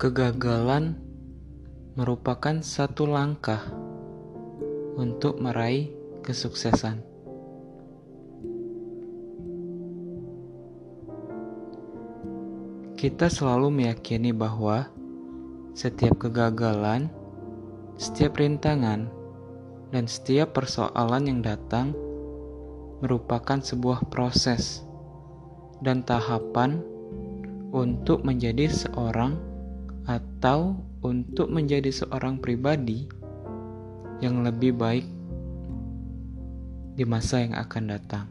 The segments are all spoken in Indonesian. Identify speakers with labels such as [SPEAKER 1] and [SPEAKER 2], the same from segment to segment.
[SPEAKER 1] Kegagalan merupakan satu langkah untuk meraih kesuksesan. Kita selalu meyakini bahwa setiap kegagalan, setiap rintangan, dan setiap persoalan yang datang merupakan sebuah proses dan tahapan untuk menjadi seorang atau untuk menjadi seorang pribadi yang lebih baik di masa yang akan datang.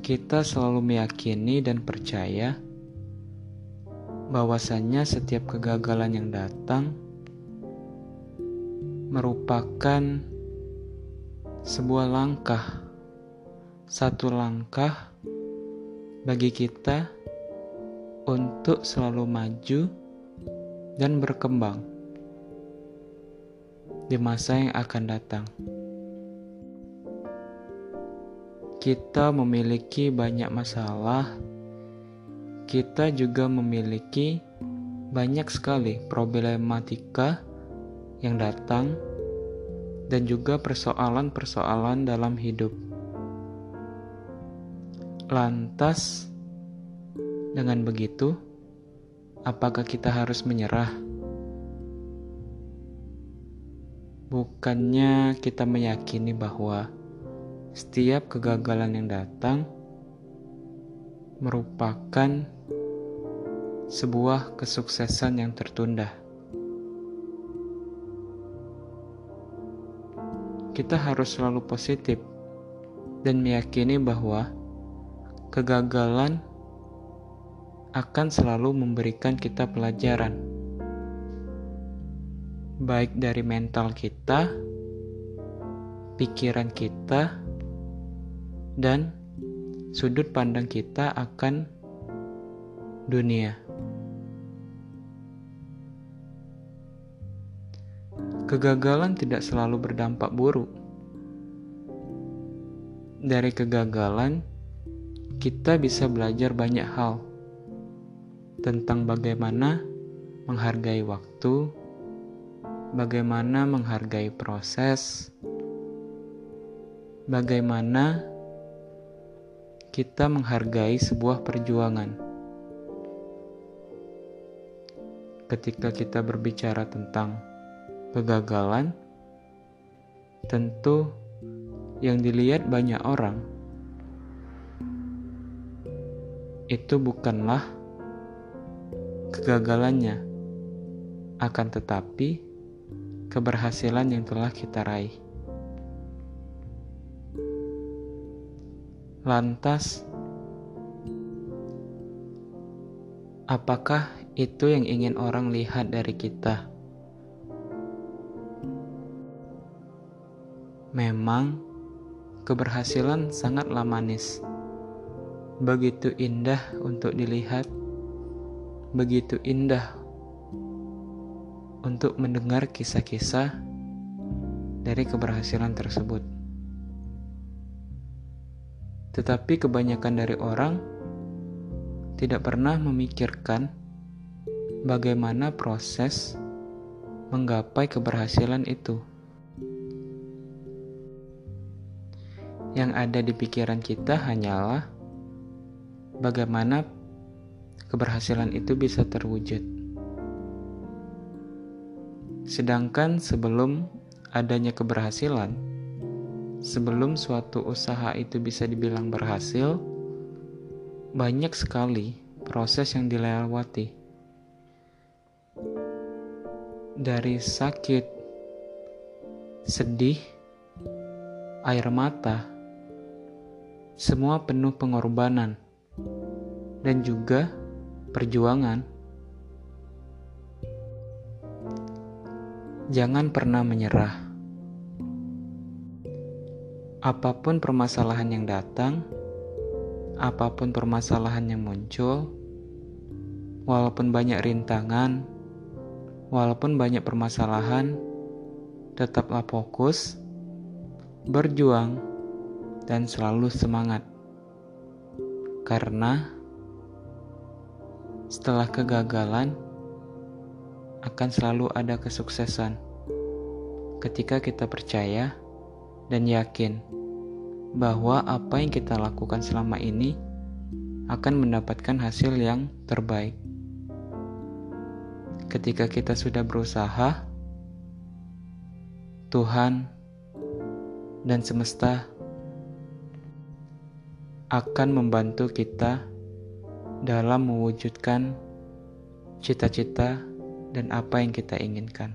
[SPEAKER 1] Kita selalu meyakini dan percaya bahwasannya setiap kegagalan yang datang merupakan sebuah langkah, satu langkah bagi kita untuk selalu maju dan berkembang di masa yang akan datang. Kita memiliki banyak masalah, kita juga memiliki banyak sekali problematika yang datang, dan juga persoalan-persoalan dalam hidup. Lantas, dengan begitu, apakah kita harus menyerah? Bukannya kita meyakini bahwa setiap kegagalan yang datang merupakan sebuah kesuksesan yang tertunda. Kita harus selalu positif dan meyakini bahwa kegagalan akan selalu memberikan kita pelajaran, baik dari mental kita, pikiran kita, dan sudut pandang kita akan dunia. Kegagalan tidak selalu berdampak buruk. Dari kegagalan, kita bisa belajar banyak hal tentang bagaimana menghargai waktu, bagaimana menghargai proses, bagaimana kita menghargai sebuah perjuangan. Ketika kita berbicara tentang kegagalan, tentu yang dilihat banyak orang itu bukanlah kegagalannya, akan tetapi keberhasilan yang telah kita raih. Lantas, apakah itu yang ingin orang lihat dari kita? Memang, keberhasilan sangatlah manis, begitu indah untuk dilihat begitu indah untuk mendengar kisah-kisah dari keberhasilan tersebut. Tetapi kebanyakan dari orang tidak pernah memikirkan bagaimana proses menggapai keberhasilan itu. Yang ada di pikiran kita hanyalah bagaimana keberhasilan itu bisa terwujud. Sedangkan sebelum adanya keberhasilan, sebelum suatu usaha itu bisa dibilang berhasil, banyak sekali proses yang dilewati. Dari sakit, sedih, air mata, semua penuh pengorbanan, dan juga perjuangan. Jangan pernah menyerah. Apa pun permasalahan yang datang, apa pun permasalahan yang muncul, walaupun banyak rintangan, walaupun banyak permasalahan, tetaplah fokus, berjuang, dan selalu semangat. Karena setelah kegagalan akan selalu ada kesuksesan. Ketika kita percaya dan yakin bahwa apa yang kita lakukan selama ini akan mendapatkan hasil yang terbaik. Ketika kita sudah berusaha, Tuhan dan semesta akan membantu kita dalam mewujudkan cita-cita dan apa yang kita inginkan.